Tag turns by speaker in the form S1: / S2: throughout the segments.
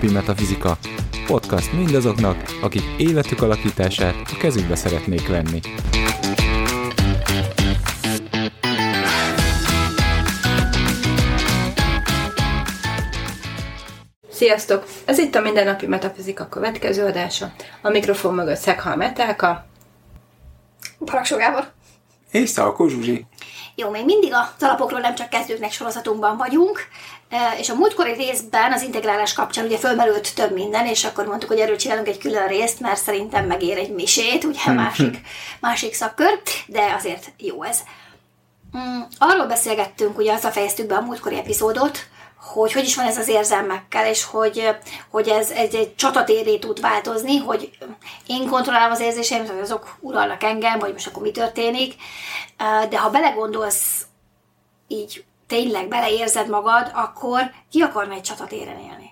S1: Mindennapi Metafizika. Podcast mindazoknak, akik életük alakítását a kezükbe szeretnék venni.
S2: Sziasztok! Ez itt a Mindennapi Metafizika következő adása. A mikrofon mögött Szekhal Metelka.
S3: Paraksó Gábor.
S4: És Szalkó Zsuzsi.
S3: Jó, még mindig a alapokról nem csak kezdőknek sorozatunkban vagyunk, és a múltkori részben az integrálás kapcsán ugye fölmerült több minden, és akkor mondtuk, hogy erről csinálunk egy külön részt, mert szerintem megér egy misét, ugye másik, másik szakkör, de azért jó ez. Mm, arról beszélgettünk, ugye azzal fejeztük be a múltkori epizódot, hogy hogy is van ez az érzelmekkel, és hogy, hogy ez, ez egy csatatéré tud változni, hogy én kontrollálom az érzéseim, hogy azok uralnak engem, vagy most akkor mi történik. De ha belegondolsz így tényleg beleérzed magad, akkor ki akarna egy csatatéren élni?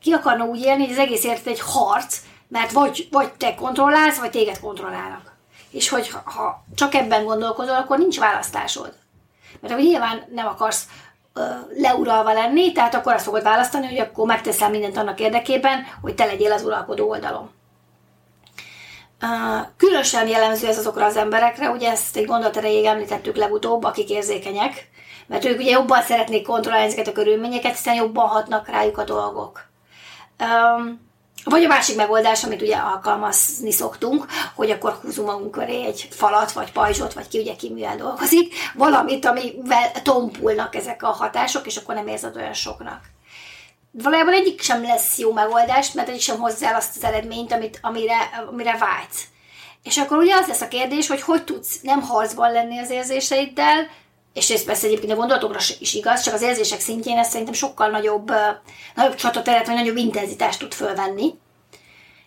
S3: Ki akarna úgy élni, hogy az egész élet egy harc, mert vagy, vagy te kontrollálsz, vagy téged kontrollálnak. És hogy ha csak ebben gondolkozol, akkor nincs választásod. Mert akkor nyilván nem akarsz leuralva lenni, tehát akkor azt fogod választani, hogy akkor megteszel mindent annak érdekében, hogy te legyél az uralkodó oldalon. Különösen jellemző ez azokra az emberekre, ugye ezt egy gondolat erejéig említettük legutóbb, akik érzékenyek, mert ők ugye jobban szeretnék kontrollálni ezeket a körülményeket, hiszen jobban hatnak rájuk a dolgok. Vagy a másik megoldás, amit ugye alkalmazni szoktunk, hogy akkor húzunk magunk köré egy falat, vagy pajzsot, vagy ki ugye ki mivel dolgozik, valamit, amivel tompulnak ezek a hatások, és akkor nem érzed olyan soknak. Valójában egyik sem lesz jó megoldás, mert egyik sem hozzá azt az eredményt, amit, amire, amire vágysz. És akkor ugye az lesz a kérdés, hogy hogy tudsz nem harcban lenni az érzéseiddel, és ez persze egyébként a gondolatokra is igaz, csak az érzések szintjén ez szerintem sokkal nagyobb, nagyobb csatateret, vagy nagyobb intenzitást tud fölvenni.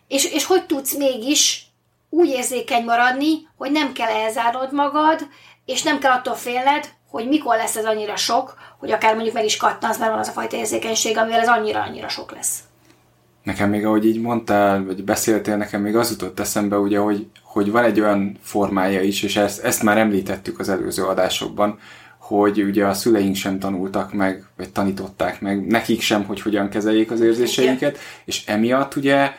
S3: És, és hogy tudsz mégis úgy érzékeny maradni, hogy nem kell elzárod magad, és nem kell attól félned, hogy mikor lesz ez annyira sok, hogy akár mondjuk meg is kattansz, mert van az a fajta érzékenység, amivel ez annyira-annyira sok lesz.
S4: Nekem még, ahogy így mondtál, vagy beszéltél, nekem még az jutott eszembe, ugye, hogy, hogy van egy olyan formája is, és ezt, ezt már említettük az előző adásokban, hogy ugye a szüleink sem tanultak meg, vagy tanították meg, nekik sem, hogy hogyan kezeljék az érzéseinket, és emiatt ugye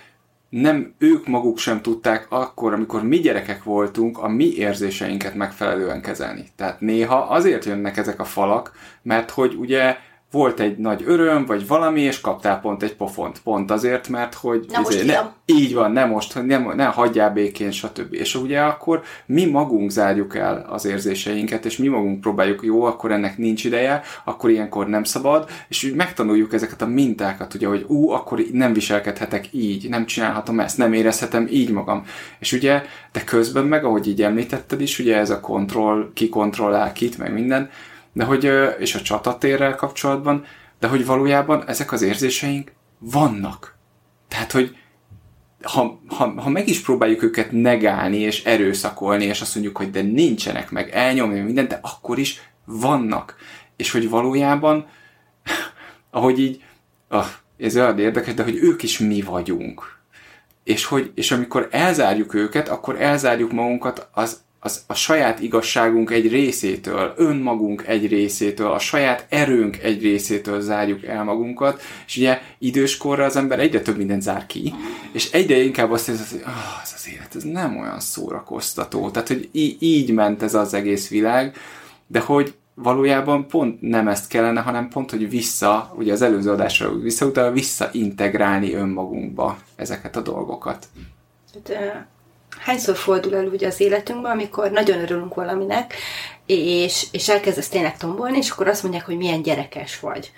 S4: nem ők maguk sem tudták akkor, amikor mi gyerekek voltunk, a mi érzéseinket megfelelően kezelni. Tehát néha azért jönnek ezek a falak, mert hogy ugye volt egy nagy öröm, vagy valami, és kaptál pont egy pofont. Pont azért, mert hogy...
S3: Na most
S4: ne, így van, nem most, hogy nem, ne hagyjál békén, stb. És ugye akkor mi magunk zárjuk el az érzéseinket, és mi magunk próbáljuk, jó, akkor ennek nincs ideje, akkor ilyenkor nem szabad, és úgy megtanuljuk ezeket a mintákat, ugye, hogy ú, akkor nem viselkedhetek így, nem csinálhatom ezt, nem érezhetem így magam. És ugye, de közben meg, ahogy így említetted is, ugye ez a kontroll, ki kontrollál kit, meg minden, de hogy, és a csatatérrel kapcsolatban, de hogy valójában ezek az érzéseink vannak. Tehát, hogy ha, ha, ha meg is próbáljuk őket negálni és erőszakolni, és azt mondjuk, hogy de nincsenek meg, elnyomni mindent, de akkor is vannak. És hogy valójában, ahogy így, ah, ez olyan érdekes, de hogy ők is mi vagyunk. És, hogy, és amikor elzárjuk őket, akkor elzárjuk magunkat az az, a saját igazságunk egy részétől, önmagunk egy részétől, a saját erőnk egy részétől zárjuk el magunkat, és ugye időskorra az ember egyre több mindent zár ki, és egyre inkább azt érzi, hogy oh, az az élet, ez nem olyan szórakoztató. Tehát, hogy í- így ment ez az egész világ, de hogy valójában pont nem ezt kellene, hanem pont, hogy vissza, ugye az előző adásra visszautal, visszaintegrálni önmagunkba ezeket a dolgokat.
S2: Hát, hányszor fordul elő ugye az életünkben, amikor nagyon örülünk valaminek, és, és elkezdesz tényleg tombolni, és akkor azt mondják, hogy milyen gyerekes vagy.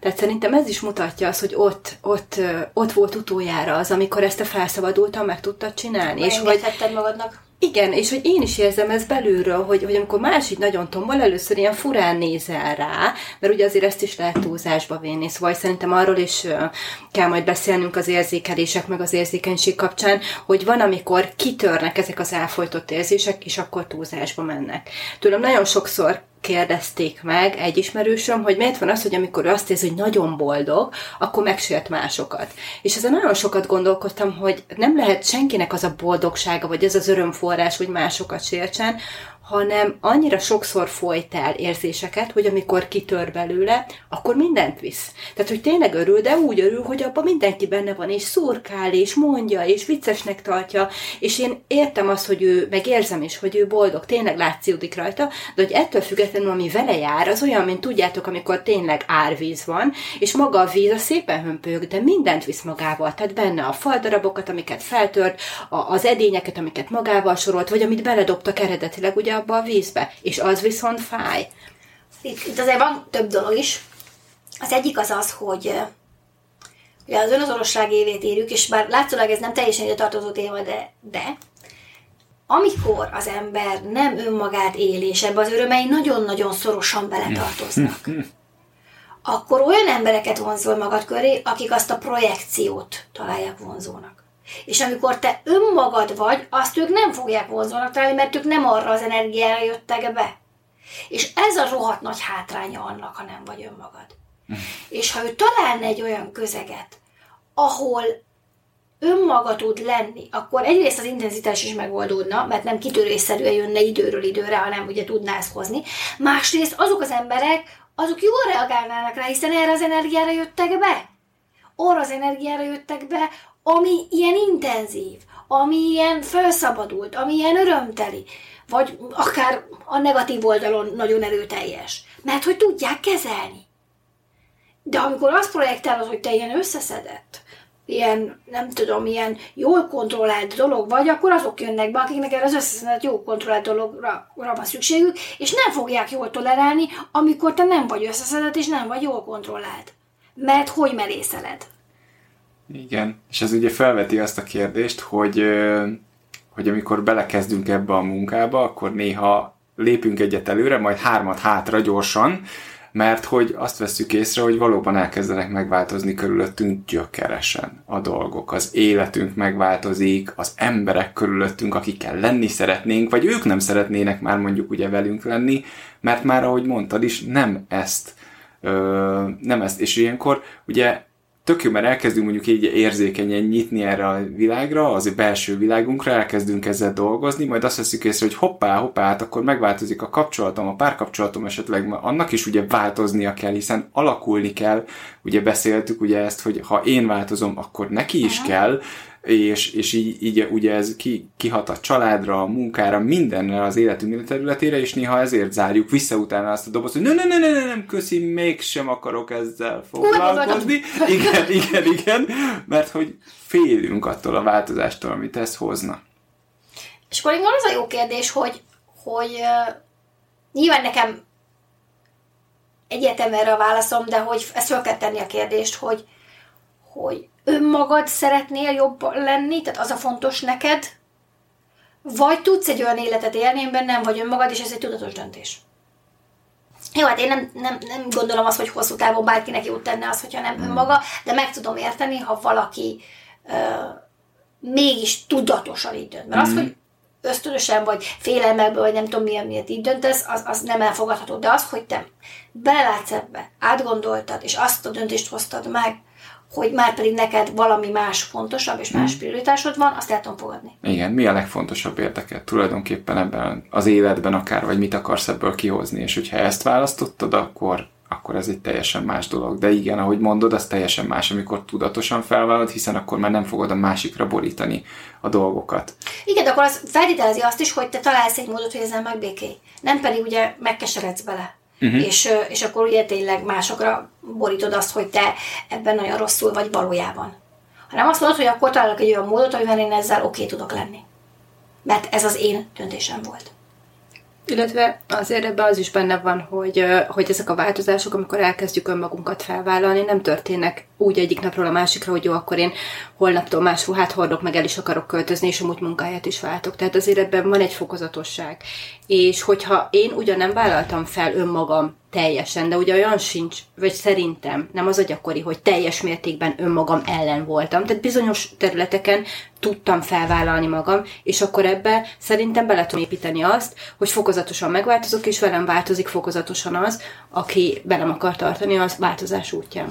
S2: Tehát szerintem ez is mutatja azt, hogy ott, ott, ott volt utoljára az, amikor ezt a felszabadultan meg tudtad csinálni.
S3: És hogy magadnak?
S2: Igen, és hogy én is érzem ez belülről, hogy, hogy amikor más így nagyon tombol, először ilyen furán nézel rá, mert ugye azért ezt is lehet túlzásba vinni, szóval szerintem arról is kell majd beszélnünk az érzékelések, meg az érzékenység kapcsán, hogy van, amikor kitörnek ezek az elfolytott érzések, és akkor túlzásba mennek. Tőlem nagyon sokszor kérdezték meg egy ismerősöm, hogy miért van az, hogy amikor ő azt érzi, hogy nagyon boldog, akkor megsért másokat. És ezen nagyon sokat gondolkodtam, hogy nem lehet senkinek az a boldogsága, vagy ez az örömforrás, hogy másokat sértsen, hanem annyira sokszor folyt el érzéseket, hogy amikor kitör belőle, akkor mindent visz. Tehát, hogy tényleg örül, de úgy örül, hogy abban mindenki benne van, és szurkál, és mondja, és viccesnek tartja, és én értem azt, hogy ő, meg érzem is, hogy ő boldog, tényleg látszódik rajta, de hogy ettől függetlenül, ami vele jár, az olyan, mint tudjátok, amikor tényleg árvíz van, és maga a víz a szépen hömpölyög, de mindent visz magával, tehát benne a faldarabokat, amiket feltört, az edényeket, amiket magával sorolt, vagy amit beledobtak eredetileg ugye abba a vízbe, és az viszont fáj.
S3: Itt, itt azért van több dolog is. Az egyik az az, hogy ugye az önazonosság évét érjük, és bár látszólag ez nem teljesen ide tartozó téma, de, de amikor az ember nem önmagát él, és ebbe az örömei nagyon-nagyon szorosan beletartoznak, akkor olyan embereket vonzol magad köré, akik azt a projekciót találják vonzónak. És amikor te önmagad vagy, azt ők nem fogják vonzónak találni, mert ők nem arra az energiára jöttek be. És ez a rohadt nagy hátránya annak, ha nem vagy önmagad. És ha ő találna egy olyan közeget, ahol önmaga tud lenni, akkor egyrészt az intenzitás is megoldódna, mert nem kitörésszerűen jönne időről időre, hanem ugye tudná ezt hozni. Másrészt azok az emberek, azok jól reagálnának rá, hiszen erre az energiára jöttek be. Arra az energiára jöttek be, ami ilyen intenzív, ami ilyen felszabadult, ami ilyen örömteli, vagy akár a negatív oldalon nagyon erőteljes. Mert hogy tudják kezelni. De amikor azt projektálod, hogy te ilyen összeszedett, ilyen, nem tudom, ilyen jól kontrollált dolog vagy, akkor azok jönnek be, akiknek erre az összeszedett jó kontrollált dologra van szükségük, és nem fogják jól tolerálni, amikor te nem vagy összeszedett, és nem vagy jól kontrollált. Mert hogy merészeled?
S4: Igen, és ez ugye felveti azt a kérdést, hogy, hogy amikor belekezdünk ebbe a munkába, akkor néha lépünk egyet előre, majd hármat hátra gyorsan, mert hogy azt veszük észre, hogy valóban elkezdenek megváltozni körülöttünk gyökeresen a dolgok. Az életünk megváltozik, az emberek körülöttünk, akikkel lenni szeretnénk, vagy ők nem szeretnének már mondjuk ugye velünk lenni, mert már ahogy mondtad is, nem ezt ö, nem ezt, és ilyenkor ugye tök jó, mert elkezdünk mondjuk így érzékenyen nyitni erre a világra, az a belső világunkra, elkezdünk ezzel dolgozni, majd azt veszük észre, hogy hoppá, hoppá, hát akkor megváltozik a kapcsolatom, a párkapcsolatom esetleg, annak is ugye változnia kell, hiszen alakulni kell, ugye beszéltük ugye ezt, hogy ha én változom, akkor neki is Aha. kell, és, és így, így ugye ez ki, kihat a családra, a munkára, mindenre az életünk minden területére, és néha ezért zárjuk vissza utána azt a dobozt, hogy ne, ne, ne, ne, ne, nem, köszi, mégsem akarok ezzel foglalkozni. Igen, igen, igen, mert hogy félünk attól a változástól, amit ez hozna.
S3: És akkor az a jó kérdés, hogy, hogy uh, nyilván nekem egyetem erre a válaszom, de hogy ezt fel kell tenni a kérdést, hogy, hogy önmagad szeretnél jobb lenni, tehát az a fontos neked, vagy tudsz egy olyan életet élni, amiben nem vagy önmagad, és ez egy tudatos döntés. Jó, hát én nem, nem, nem gondolom azt, hogy hosszú távon bárkinek jót tenne az, hogyha nem hmm. önmaga, de meg tudom érteni, ha valaki ö, mégis tudatosan így dönt. Mert az, hmm. hogy ösztönösen, vagy félelmekből, vagy nem tudom milyen miért így döntesz, az, az nem elfogadható. De az, hogy te belelátsz ebbe, átgondoltad, és azt a döntést hoztad meg, hogy már pedig neked valami más fontosabb és más hmm. prioritásod van, azt el tudom fogadni.
S4: Igen, mi a legfontosabb érdeked tulajdonképpen ebben az életben akár, vagy mit akarsz ebből kihozni, és hogyha ezt választottad, akkor akkor ez egy teljesen más dolog. De igen, ahogy mondod, az teljesen más, amikor tudatosan felvállalod, hiszen akkor már nem fogod a másikra borítani a dolgokat.
S3: Igen, de akkor az feltételezi azt is, hogy te találsz egy módot, hogy ezzel megbékélj. Nem pedig ugye megkeseredsz bele. Uh-huh. És, és akkor ugye tényleg másokra borítod azt, hogy te ebben nagyon rosszul vagy valójában. Hanem azt mondod, hogy akkor találok egy olyan módot, amivel én ezzel oké okay tudok lenni. Mert ez az én döntésem volt.
S2: Illetve azért ebben az is benne van, hogy, hogy ezek a változások, amikor elkezdjük önmagunkat felvállalni, nem történnek úgy egyik napról a másikra, hogy jó, akkor én holnaptól más ruhát hordok, meg el is akarok költözni, és amúgy munkáját is váltok. Tehát azért ebben van egy fokozatosság. És hogyha én ugyan nem vállaltam fel önmagam teljesen, de ugye olyan sincs, vagy szerintem nem az a gyakori, hogy teljes mértékben önmagam ellen voltam. Tehát bizonyos területeken tudtam felvállalni magam, és akkor ebbe szerintem bele tudom építeni azt, hogy fokozatosan megváltozok, és velem változik fokozatosan az, aki velem akar tartani az változás útján.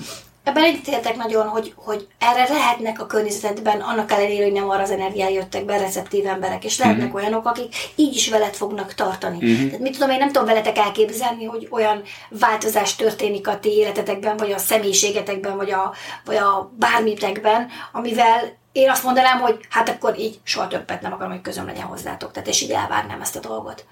S3: Ebben egyetértek nagyon, hogy, hogy erre lehetnek a környezetben, annak ellenére, hogy nem arra az energiára jöttek be receptív emberek, és lehetnek
S4: Mhm.
S3: olyanok, akik így is veled fognak tartani.
S4: Mhm.
S3: Tehát mit tudom, én nem tudom veletek elképzelni, hogy olyan változás történik a ti életetekben, vagy a személyiségetekben, vagy a, vagy a bármitekben, amivel én azt mondanám, hogy hát akkor így soha többet nem akarom, hogy közöm legyen hozzátok. Tehát és így elvárnám ezt a dolgot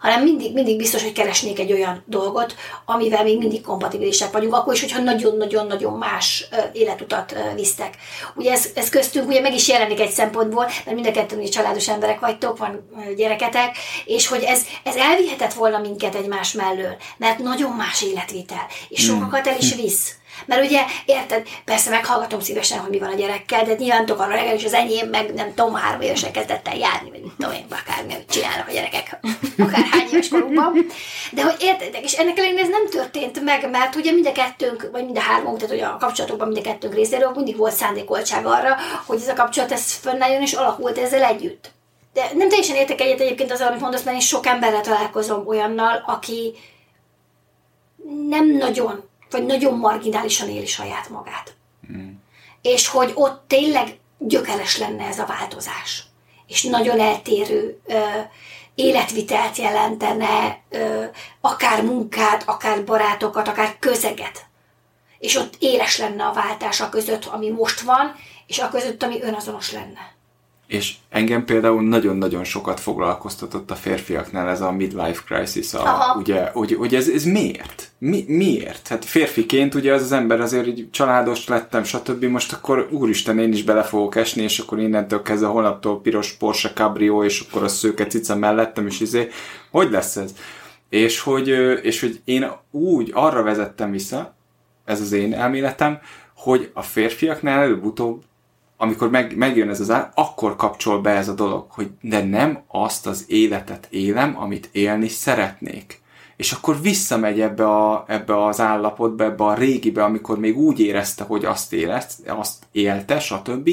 S3: hanem mindig, mindig biztos, hogy keresnék egy olyan dolgot, amivel még mindig kompatibilisek vagyunk, akkor is, hogyha nagyon-nagyon-nagyon más életutat visztek. Ugye ez, ez köztünk ugye meg is jelenik egy szempontból, mert mind a ketten ugye családos emberek vagytok, van gyereketek, és hogy ez, ez elvihetett volna minket egymás mellől, mert nagyon más életvitel, és sokakat el is visz. Mert ugye, érted, persze meghallgatom szívesen, hogy mi van a gyerekkel, de nyilván tudok arra és az enyém meg nem tudom, három évesen kezdett el járni, vagy nem tudom én, akármi, amit csinálnak a gyerekek, akár hány éves korukban. De hogy értedek, és ennek ellenére ez nem történt meg, mert ugye mind a kettőnk, vagy mind a hármunk, tehát hogy a kapcsolatokban mind a kettőnk részéről mindig volt szándékoltság arra, hogy ez a kapcsolat ez fönnálljon és alakult ezzel együtt. De nem teljesen értek egyet egyébként azzal, amit mondasz, mert én sok emberrel találkozom olyannal, aki nem nagyon, vagy nagyon marginálisan éli saját magát. És hogy ott tényleg gyökeres lenne ez a változás. És nagyon eltérő ö, életvitelt jelentene, ö, akár munkát, akár barátokat, akár közeget. És ott éles lenne a váltás a között, ami most van, és a között, ami önazonos lenne.
S4: És engem például nagyon-nagyon sokat foglalkoztatott a férfiaknál ez a midlife crisis, a,
S3: Aha.
S4: ugye, hogy, hogy ez, ez miért? Mi, miért? Hát férfiként ugye az az ember azért így családos lettem, stb. Most akkor úristen, én is bele fogok esni, és akkor innentől kezdve holnaptól piros Porsche Cabrio, és akkor a szőke cica mellettem, és izé, hogy lesz ez? És hogy, és hogy én úgy arra vezettem vissza, ez az én elméletem, hogy a férfiaknál előbb-utóbb amikor meg, megjön ez az ár, akkor kapcsol be ez a dolog, hogy de nem azt az életet élem, amit élni szeretnék. És akkor visszamegy ebbe, a, ebbe az állapotba, ebbe a régibe, amikor még úgy érezte, hogy azt, érezt, azt élte, stb.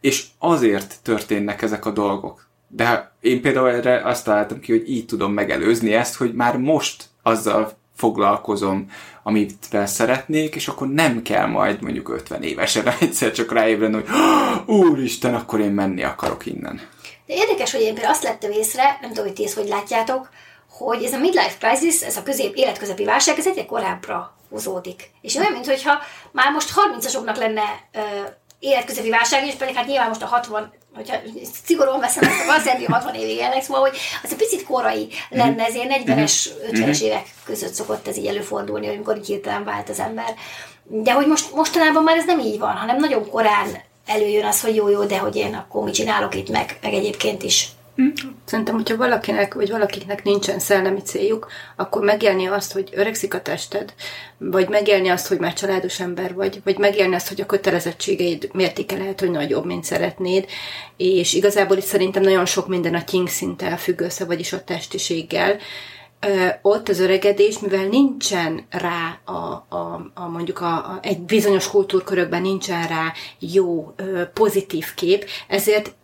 S4: És azért történnek ezek a dolgok. De én például erre azt találtam ki, hogy így tudom megelőzni ezt, hogy már most azzal foglalkozom, amit szeretnék, és akkor nem kell majd mondjuk 50 évesen egyszer csak ráébredni, hogy "Ah, úristen, akkor én menni akarok innen.
S3: De érdekes, hogy én például azt lettem észre, nem tudom, hogy ti ezt hogy látjátok, hogy ez a midlife crisis, ez a közép, életközepi válság, ez egyre korábbra húzódik. És olyan, mintha már most 30-asoknak lenne ö, életközepi válság, és pedig hát nyilván most a 60, hogyha szigorúan veszem ezt, jelenti, hogy 60 évig élnek, szóval, hogy az egy picit korai lenne, ez ilyen 40-es, 50-es évek között szokott ez így előfordulni, hogy amikor így hirtelen vált az ember. De hogy most, mostanában már ez nem így van, hanem nagyon korán előjön az, hogy jó, jó, de hogy én akkor mit csinálok itt meg, meg egyébként is.
S2: Szerintem, hogyha valakinek, vagy valakiknek nincsen szellemi céljuk, akkor megélni azt, hogy öregszik a tested, vagy megélni azt, hogy már családos ember vagy, vagy megélni azt, hogy a kötelezettségeid mértéke lehet, hogy nagyobb, mint szeretnéd, és igazából itt szerintem nagyon sok minden a king szinttel függ össze, vagyis a testiséggel, ott az öregedés, mivel nincsen rá a, a, a mondjuk a, a, egy bizonyos kultúrkörökben nincsen rá jó, pozitív kép, ezért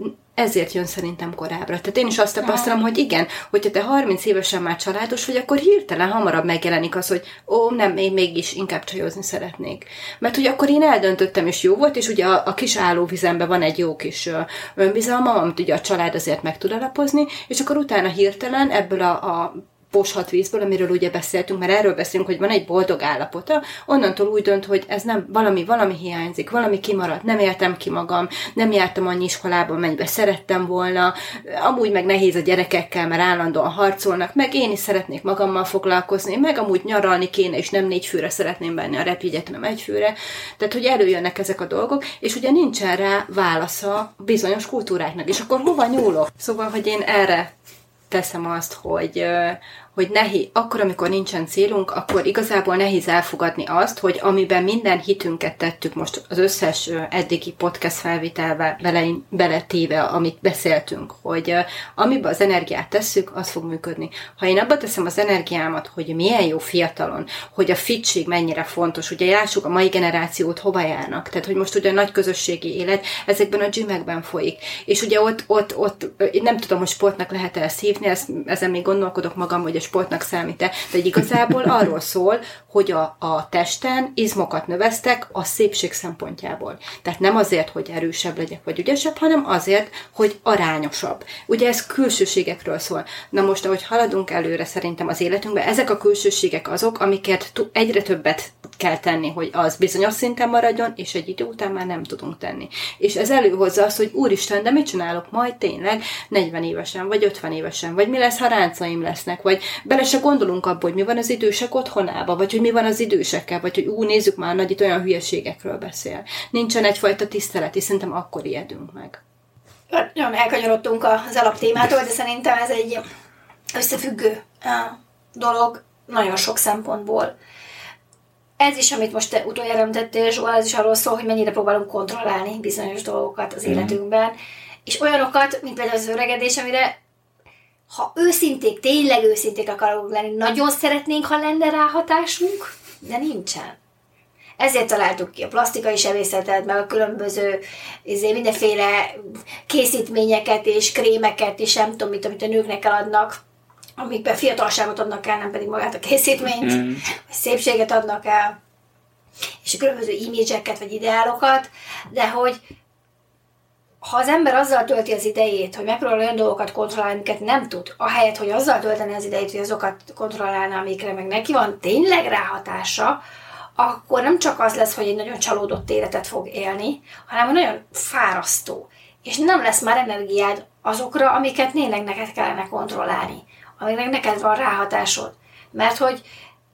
S2: ezért jön szerintem korábbra. Tehát én is azt tapasztalom, hogy igen, hogyha te 30 évesen már családos vagy, akkor hirtelen hamarabb megjelenik az, hogy ó, nem, én mégis inkább csajozni szeretnék. Mert hogy akkor én eldöntöttem, és jó volt, és ugye a, a kis állóvizemben van egy jó kis önbizalmam, amit ugye a család azért meg tud alapozni, és akkor utána hirtelen ebből a, a poshat vízből, amiről ugye beszéltünk, mert erről beszélünk, hogy van egy boldog állapota, onnantól úgy dönt, hogy ez nem, valami, valami hiányzik, valami kimaradt, nem éltem ki magam, nem jártam annyi iskolába, mennyibe szerettem volna, amúgy meg nehéz a gyerekekkel, mert állandóan harcolnak, meg én is szeretnék magammal foglalkozni, meg amúgy nyaralni kéne, és nem négy főre szeretném benni a repjegyet, hanem egy főre. Tehát, hogy előjönnek ezek a dolgok, és ugye nincsen rá válasza bizonyos kultúráknak, és akkor hova nyúlok? Szóval, hogy én erre teszem azt, hogy, hogy nehéz, akkor, amikor nincsen célunk, akkor igazából nehéz elfogadni azt, hogy amiben minden hitünket tettük most az összes eddigi podcast felvételbe bele, beletéve, amit beszéltünk, hogy amiben az energiát tesszük, az fog működni. Ha én abba teszem az energiámat, hogy milyen jó fiatalon, hogy a fitség mennyire fontos, ugye lássuk a mai generációt hova járnak, tehát hogy most ugye a nagy közösségi élet ezekben a gymekben folyik, és ugye ott, ott, ott én nem tudom, hogy sportnak lehet-e ezt hívni, ezt, ezen még gondolkodok magam, hogy a sportnak számít-e, de igazából arról szól, hogy a, a testen izmokat növesztek a szépség szempontjából. Tehát nem azért, hogy erősebb legyek, vagy ügyesebb, hanem azért, hogy arányosabb. Ugye ez külsőségekről szól. Na most, ahogy haladunk előre szerintem az életünkben, ezek a külsőségek azok, amiket egyre többet kell tenni, hogy az bizonyos szinten maradjon, és egy idő után már nem tudunk tenni. És ez előhozza azt, hogy úristen, de mit csinálok majd tényleg 40 évesen, vagy 50 évesen, vagy mi lesz, ha ráncaim lesznek, vagy bele se gondolunk abba, hogy mi van az idősek otthonába, vagy hogy mi van az idősekkel, vagy hogy ú, nézzük már, nagy itt olyan hülyeségekről beszél. Nincsen egyfajta tisztelet, és szerintem akkor ijedünk meg.
S3: Nagyon elkanyarodtunk az alaptémától, de szerintem ez egy összefüggő dolog nagyon sok szempontból. Ez is, amit most te utoljára említettél, Zsola, ez is arról szól, hogy mennyire próbálunk kontrollálni bizonyos dolgokat az mm. életünkben, és olyanokat, mint például az öregedés, amire ha őszinték, tényleg őszinték akarunk lenni, nagyon szeretnénk, ha lenne ráhatásunk, de nincsen. Ezért találtuk ki a plastikai sebészetet, meg a különböző izé, mindenféle készítményeket és krémeket és nem tudom mit, amit a nőknek eladnak, amikben fiatalságot adnak el, nem pedig magát a készítményt, mm. vagy szépséget adnak el, és a különböző imidzseket vagy ideálokat, de hogy ha az ember azzal tölti az idejét, hogy megpróbál olyan dolgokat kontrollálni, amiket nem tud, ahelyett, hogy azzal tölteni az idejét, hogy azokat kontrollálná, amikre meg neki van tényleg ráhatása, akkor nem csak az lesz, hogy egy nagyon csalódott életet fog élni, hanem nagyon fárasztó. És nem lesz már energiád azokra, amiket tényleg neked kellene kontrollálni, amiknek neked van ráhatásod. Mert hogy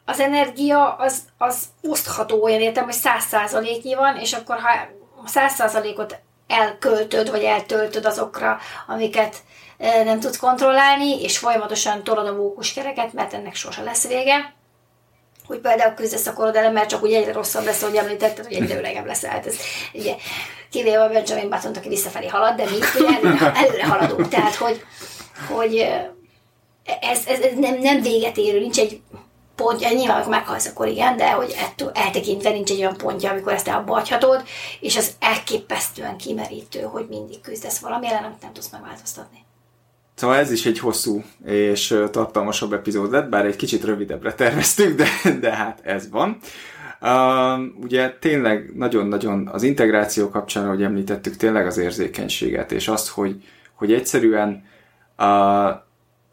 S3: az energia az, az osztható olyan értem, hogy száz százaléknyi van, és akkor ha száz százalékot elköltöd, vagy eltöltöd azokra, amiket nem tudsz kontrollálni, és folyamatosan tolod a mókuskereket, mert ennek sose lesz vége, hogy például küzdesz a korod ellen, mert csak úgy egyre rosszabb lesz, hogy említetted, hogy egyre öregebb leszel. Hát ez, ugye, kivéve a Benjamin button aki visszafelé halad, de mi előre, előre haladunk. Tehát, hogy, hogy ez, ez, ez nem, nem véget érő, nincs egy pontja, nyilván amikor meghalsz, akkor igen, de hogy ettől eltekintve nincs egy olyan pontja, amikor ezt abba és az elképesztően kimerítő, hogy mindig küzdesz valami ellen, amit nem tudsz megváltoztatni.
S4: Szóval ez is egy hosszú és tartalmasabb epizód lett, bár egy kicsit rövidebbre terveztük, de, de hát ez van. Uh, ugye tényleg nagyon-nagyon az integráció kapcsán, ahogy említettük, tényleg az érzékenységet, és azt, hogy, hogy egyszerűen uh,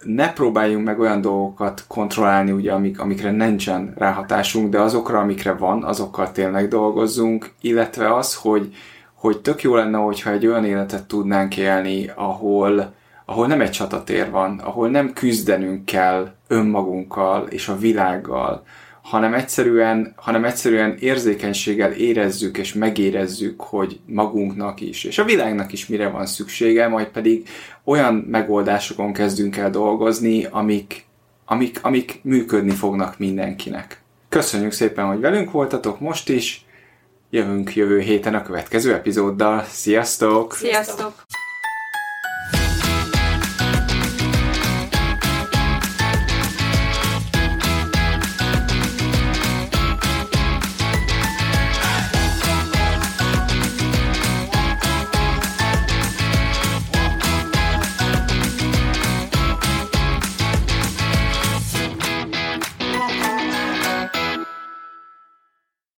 S4: ne próbáljunk meg olyan dolgokat kontrollálni, ugye, amik, amikre nincsen ráhatásunk, de azokra, amikre van, azokkal tényleg dolgozzunk, illetve az, hogy, hogy tök jó lenne, hogyha egy olyan életet tudnánk élni, ahol, ahol nem egy csatatér van, ahol nem küzdenünk kell önmagunkkal és a világgal, hanem egyszerűen, hanem egyszerűen érzékenységgel érezzük és megérezzük, hogy magunknak is, és a világnak is mire van szüksége, majd pedig olyan megoldásokon kezdünk el dolgozni, amik, amik, amik működni fognak mindenkinek. Köszönjük szépen, hogy velünk voltatok most is, jövünk jövő héten a következő epizóddal. Sziasztok!
S2: Sziasztok!